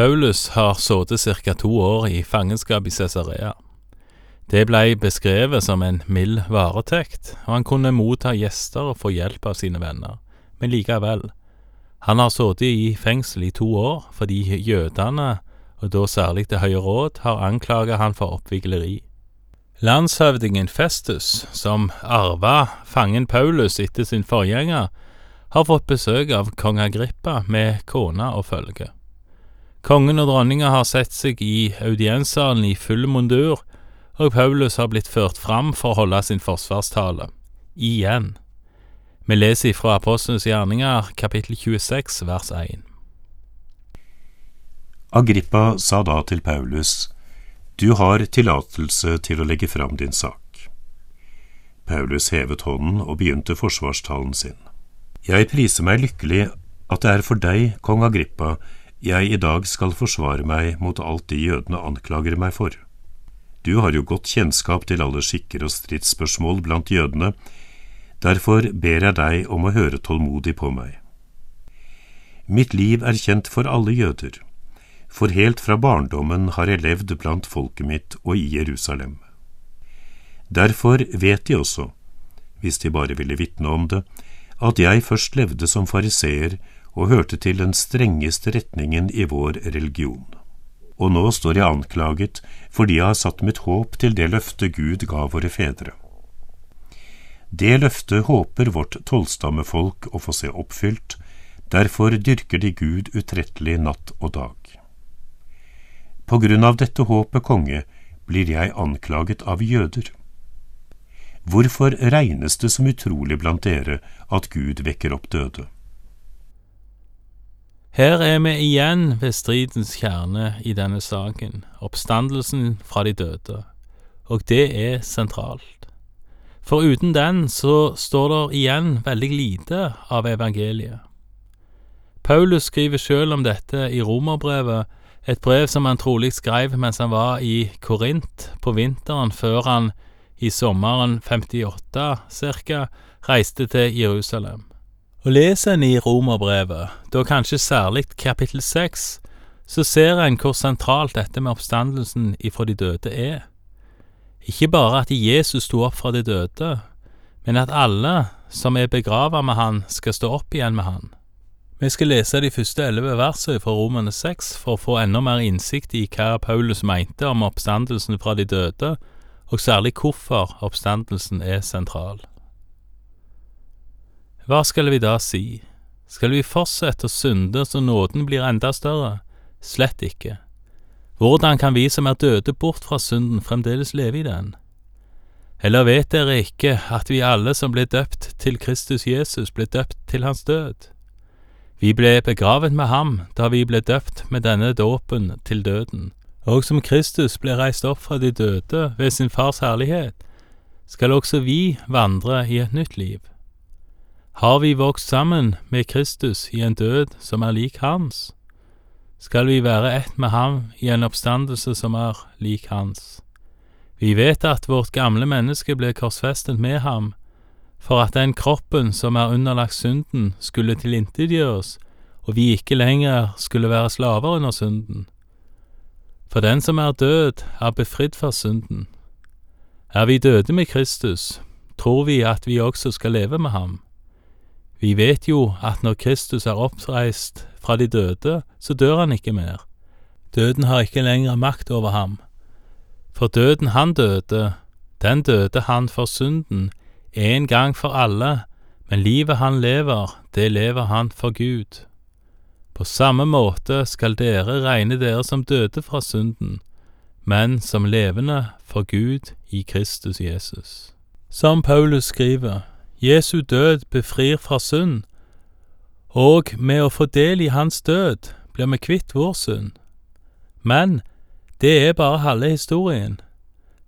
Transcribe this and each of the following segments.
Paulus har sittet ca. to år i fangenskap i Cesarea. Det blei beskrevet som en mild varetekt, og han kunne motta gjester og få hjelp av sine venner, men likevel. Han har sittet i fengsel i to år fordi jødene, og da særlig Det høye råd, har anklaget han for oppvigleri. Landshøvdingen Festus, som arva fangen Paulus etter sin forgjenger, har fått besøk av kong Agrippa med kone og følge. Kongen og dronninga har sett seg i audienssalen i full mundur, og Paulus har blitt ført fram for å holde sin forsvarstale. Igjen. Vi leser fra Apostelens gjerninger, kapittel 26, vers 1. Agrippa sa da til Paulus, Du har tillatelse til å legge fram din sak. Paulus hevet hånden og begynte forsvarstalen sin. Jeg priser meg lykkelig at det er for deg, kong Agrippa, jeg i dag skal forsvare meg mot alt de jødene anklager meg for. Du har jo godt kjennskap til alle skikker og stridsspørsmål blant jødene, derfor ber jeg deg om å høre tålmodig på meg. Mitt liv er kjent for alle jøder, for helt fra barndommen har jeg levd blant folket mitt og i Jerusalem. Derfor vet de også, hvis de bare ville vitne om det, at jeg først levde som fariseer og hørte til den strengeste retningen i vår religion. Og nå står jeg anklaget fordi jeg har satt mitt håp til det løftet Gud ga våre fedre. Det løftet håper vårt tolvstammefolk å få se oppfylt, derfor dyrker de Gud utrettelig natt og dag. På grunn av dette håpet, konge, blir jeg anklaget av jøder. Hvorfor regnes det som utrolig blant dere at Gud vekker opp døde? Her er vi igjen ved stridens kjerne i denne saken, oppstandelsen fra de døde, og det er sentralt. For uten den så står det igjen veldig lite av evangeliet. Paulus skriver sjøl om dette i romerbrevet, et brev som han trolig skrev mens han var i Korint på vinteren før han i sommeren 58 ca. reiste til Jerusalem. Og leser en i romerbrevet, da kanskje særlig kapittel seks, så ser en hvor sentralt dette med oppstandelsen ifra de døde er. Ikke bare at Jesus sto opp fra de døde, men at alle som er begrava med han, skal stå opp igjen med han. Vi skal lese de første elleve versene fra Romerne seks for å få enda mer innsikt i hva Paulus mente om oppstandelsen fra de døde, og særlig hvorfor oppstandelsen er sentral. Hva skal vi da si? Skal vi fortsette å synde så nåden blir enda større? Slett ikke. Hvordan kan vi som er døde bort fra synden, fremdeles leve i den? Eller vet dere ikke at vi alle som ble døpt til Kristus Jesus, ble døpt til hans død? Vi ble begravet med ham da vi ble døpt med denne dåpen til døden, og som Kristus ble reist opp fra de døde ved sin Fars herlighet, skal også vi vandre i et nytt liv. Har vi vokst sammen med Kristus i en død som er lik hans? skal vi være ett med ham i en oppstandelse som er lik hans. Vi vet at vårt gamle menneske ble korsfestet med ham, for at den kroppen som er underlagt synden, skulle tilintetgjøres, og vi ikke lenger skulle være slaver under synden. For den som er død, er befridd fra synden. Er vi døde med Kristus, tror vi at vi også skal leve med ham. Vi vet jo at når Kristus er oppreist fra de døde, så dør han ikke mer. Døden har ikke lenger makt over ham. For døden han døde, den døde han for synden, en gang for alle, men livet han lever, det lever han for Gud. På samme måte skal dere regne dere som døde fra synden, men som levende for Gud i Kristus Jesus. Som Paulus skriver, Jesu død befrir fra synd, og med å få del i hans død blir vi kvitt vår synd. Men det er bare halve historien,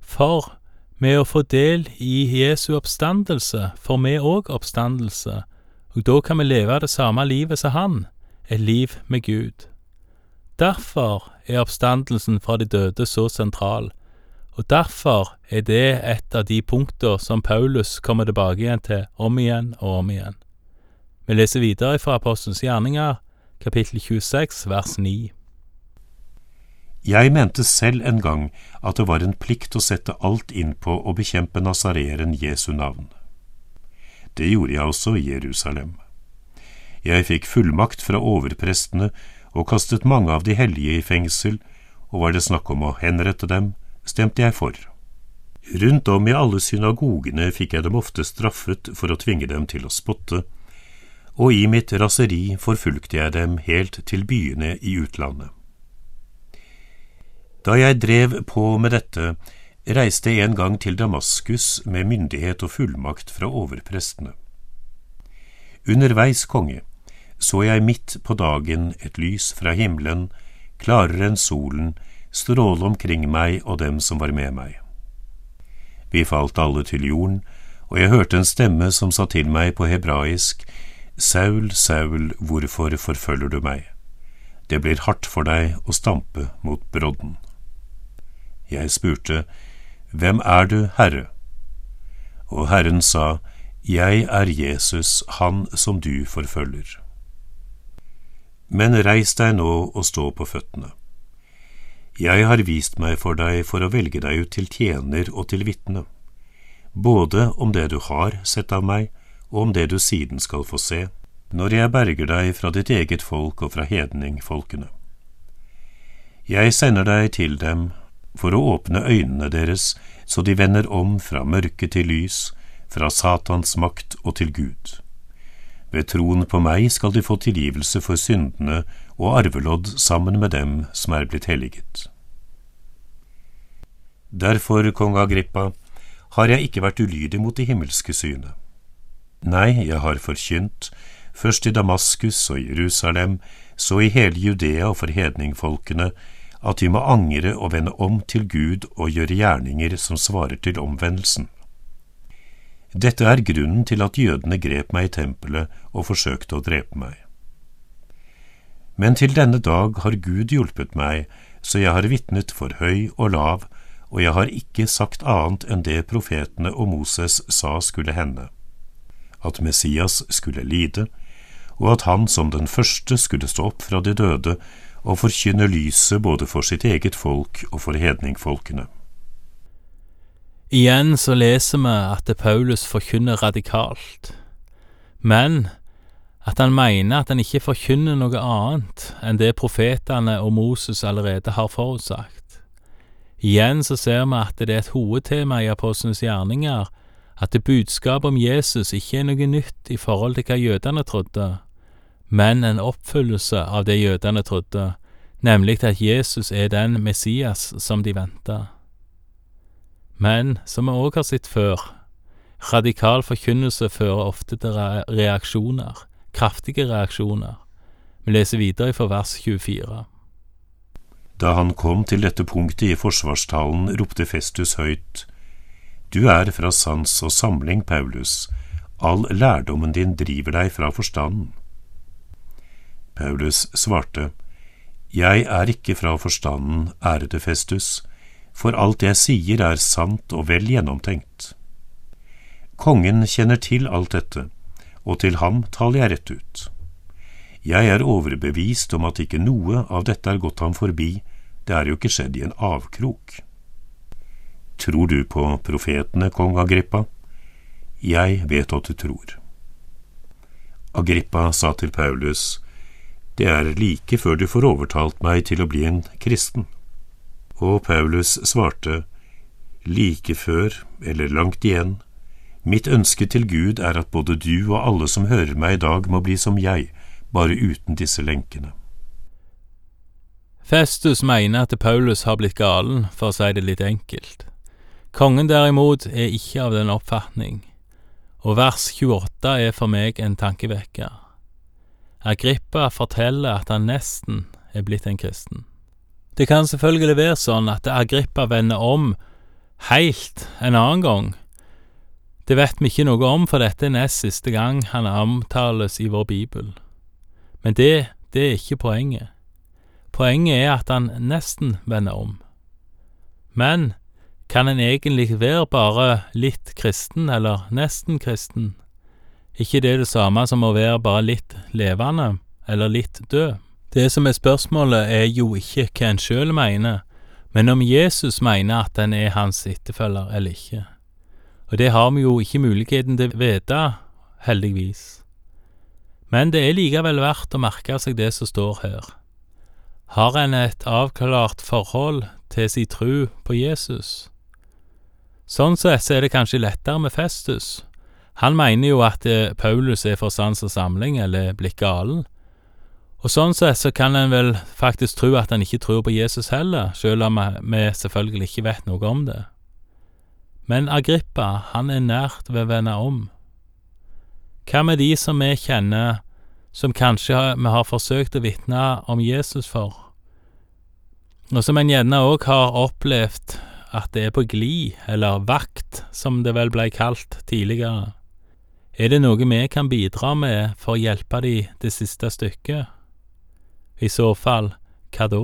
for med å få del i Jesu oppstandelse får vi òg oppstandelse, og da kan vi leve det samme livet som han, et liv med Gud. Derfor er oppstandelsen fra de døde så sentral, og derfor er det et av de punkter som Paulus kommer tilbake igjen til om igjen og om igjen. Vi leser videre fra Apostelens gjerninger, kapittel 26, vers 9. Jeg mente selv en gang at det var en plikt å sette alt inn på å bekjempe nasareeren Jesu navn. Det gjorde jeg også i Jerusalem. Jeg fikk fullmakt fra overprestene og kastet mange av de hellige i fengsel, og var det snakk om å henrette dem, stemte jeg for. Rundt om i alle synagogene fikk jeg dem ofte straffet for å tvinge dem til å spotte, og i mitt raseri forfulgte jeg dem helt til byene i utlandet. Da jeg drev på med dette, reiste jeg en gang til Damaskus med myndighet og fullmakt fra overprestene. Underveis, konge, så jeg midt på dagen et lys fra himmelen, klarere enn solen, stråle omkring meg og dem som var med meg. Vi falt alle til jorden, og jeg hørte en stemme som sa til meg på hebraisk, Saul, Saul, hvorfor forfølger du meg? Det blir hardt for deg å stampe mot brodden. Jeg spurte, Hvem er du, Herre? Og Herren sa, Jeg er Jesus, han som du forfølger. Men reis deg nå og stå på føttene. Jeg har vist meg for deg for å velge deg ut til tjener og til vitne, både om det du har sett av meg, og om det du siden skal få se, når jeg berger deg fra ditt eget folk og fra hedningfolkene. Jeg sender deg til dem for å åpne øynene deres så de vender om fra mørke til lys, fra Satans makt og til Gud. Ved troen på meg skal de få tilgivelse for syndene og arvelodd sammen med dem som er blitt helliget. Derfor, kong Agrippa, har jeg ikke vært ulydig mot det himmelske synet. Nei, jeg har forkynt, først i Damaskus og Jerusalem, så i hele Judea og for hedningfolkene, at vi må angre og vende om til Gud og gjøre gjerninger som svarer til omvendelsen. Dette er grunnen til at jødene grep meg i tempelet og forsøkte å drepe meg. Men til denne dag har Gud hjulpet meg, så jeg har vitnet for høy og lav, og jeg har ikke sagt annet enn det profetene og Moses sa skulle hende, at Messias skulle lide, og at han som den første skulle stå opp fra de døde og forkynne lyset både for sitt eget folk og for hedningfolkene. Igjen så leser vi at Paulus forkynner radikalt, men at han mener at han ikke forkynner noe annet enn det profetene og Moses allerede har forutsagt. Igjen så ser vi at det er et hovedtema i apostlenes gjerninger, at det budskapet om Jesus ikke er noe nytt i forhold til hva jødene trodde, men en oppfyllelse av det jødene trodde, nemlig at Jesus er den Messias som de venta. Men, som vi òg har sett før, radikal forkynnelse fører ofte til reaksjoner, kraftige reaksjoner. Vi leser videre fra vers 24. Da han kom til dette punktet i forsvarstalen, ropte Festus høyt, Du er fra sans og samling, Paulus, all lærdommen din driver deg fra forstanden. Paulus svarte, Jeg er ikke fra forstanden, ærede Festus, for alt jeg sier er sant og vel gjennomtenkt. Kongen kjenner til alt dette, og til ham taler jeg rett ut. Jeg er overbevist om at ikke noe av dette er gått ham forbi, det er jo ikke skjedd i en avkrok. Tror du på profetene, kong Agrippa? Jeg vet at du tror. Agrippa sa til Paulus, det er like før du får overtalt meg til å bli en kristen. Og Paulus svarte, like før, eller langt igjen, mitt ønske til Gud er at både du og alle som hører meg i dag må bli som jeg, bare uten disse lenkene. Festus mener at Paulus har blitt galen, for å si det litt enkelt. Kongen derimot er ikke av den oppfatning, og vers 28 er for meg en tankevekker. Agrippa forteller at han nesten er blitt en kristen. Det kan selvfølgelig være sånn at Agrippa vender om heilt en annen gang. Det vet vi ikke noe om, for dette er nest siste gang han omtales i vår bibel. Men det, det er ikke poenget. Poenget er at han nesten vender om. Men kan en egentlig være bare litt kristen, eller nesten kristen? ikke det det samme som å være bare litt levende, eller litt død? Det som er spørsmålet, er jo ikke hva en sjøl mener, men om Jesus mener at en er hans etterfølger eller ikke. Og det har vi jo ikke muligheten til å vite, heldigvis. Men det er likevel verdt å merke seg det som står her. Har en et avklart forhold til sin tro på Jesus? Sånn sett så er det kanskje lettere med Festus. Han mener jo at eh, Paulus er for sans og samling eller blitt galen, og sånn sett så kan en vel faktisk tro at han ikke tror på Jesus heller, selv om vi selvfølgelig ikke vet noe om det. Men Agrippa, han er nært ved å vende om. Hva med de som vi kjenner, som kanskje vi har forsøkt å vitne om Jesus for, og som en gjerne òg har opplevd at det er på glid, eller vakt, som det vel ble kalt tidligere? Er det noe vi kan bidra med for å hjelpe de det siste stykket? I så fall, hva da?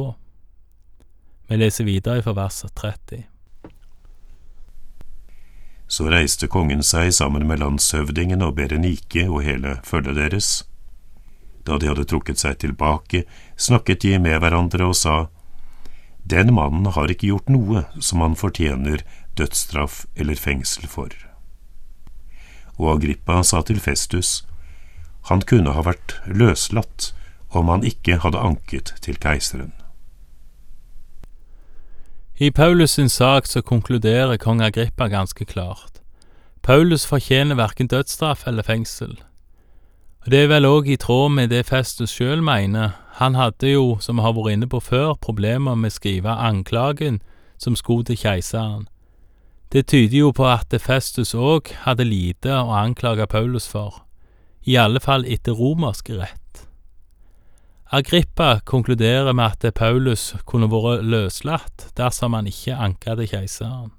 Vi leser videre fra vers 30. Så reiste kongen seg sammen med landshøvdingen og Berenike og hele følget deres. Da de hadde trukket seg tilbake, snakket de med hverandre og sa, Den mannen har ikke gjort noe som han fortjener dødsstraff eller fengsel for. Og Agrippa sa til Festus, han kunne ha vært løslatt om han ikke hadde anket til keiseren. I Paulus sin sak så konkluderer kong Agrippa ganske klart. Paulus fortjener verken dødsstraff eller fengsel. Og Det er vel òg i tråd med det Festus sjøl mener. Han hadde jo, som vi har vært inne på før, problemer med å skrive anklagen som skulle til keiseren. Det tyder jo på at Festus òg hadde lite å anklage Paulus for, i alle fall etter romersk rett. Agrippa konkluderer med at Paulus kunne vært løslatt dersom han ikke anka til keiseren.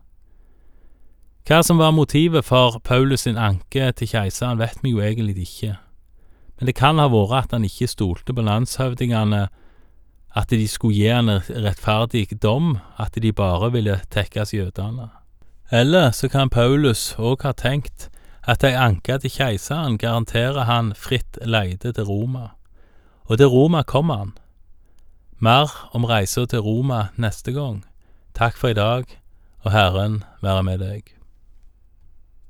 Hva som var motivet for Paulus sin anke til keiseren, vet vi jo egentlig ikke, men det kan ha vært at han ikke stolte på landshøvdingene, at de skulle gi han rettferdig dom, at de bare ville tekkes jødene. Eller så kan Paulus òg ha tenkt at ei anke til keiseren garanterer han fritt leide til Roma. Og til Roma kommer han. Mer om reisa til Roma neste gang. Takk for i dag, og Herren være med deg.